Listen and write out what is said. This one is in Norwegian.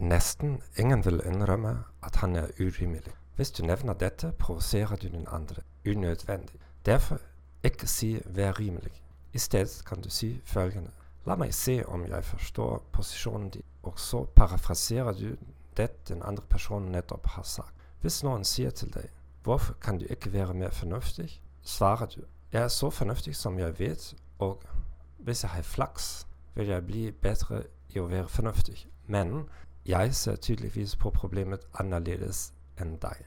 nesten ingen vil innrømme at han er urimelig. Hvis du nevner dette, provoserer du den andre unødvendig. Derfor ikke si 'vær rimelig'. I stedet kan du si følgende La meg se om jeg forstår posisjonen din, og så parafraserer du det den andre personen nettopp har sagt. Hvis noen sier til deg 'Hvorfor kan du ikke være mer fornuftig?' svarer du 'Jeg er så fornuftig som jeg vet, og hvis jeg har flaks, vil jeg bli bedre i å være fornuftig.' Men jeg ser tydeligvis på problemet annerledes enn deg.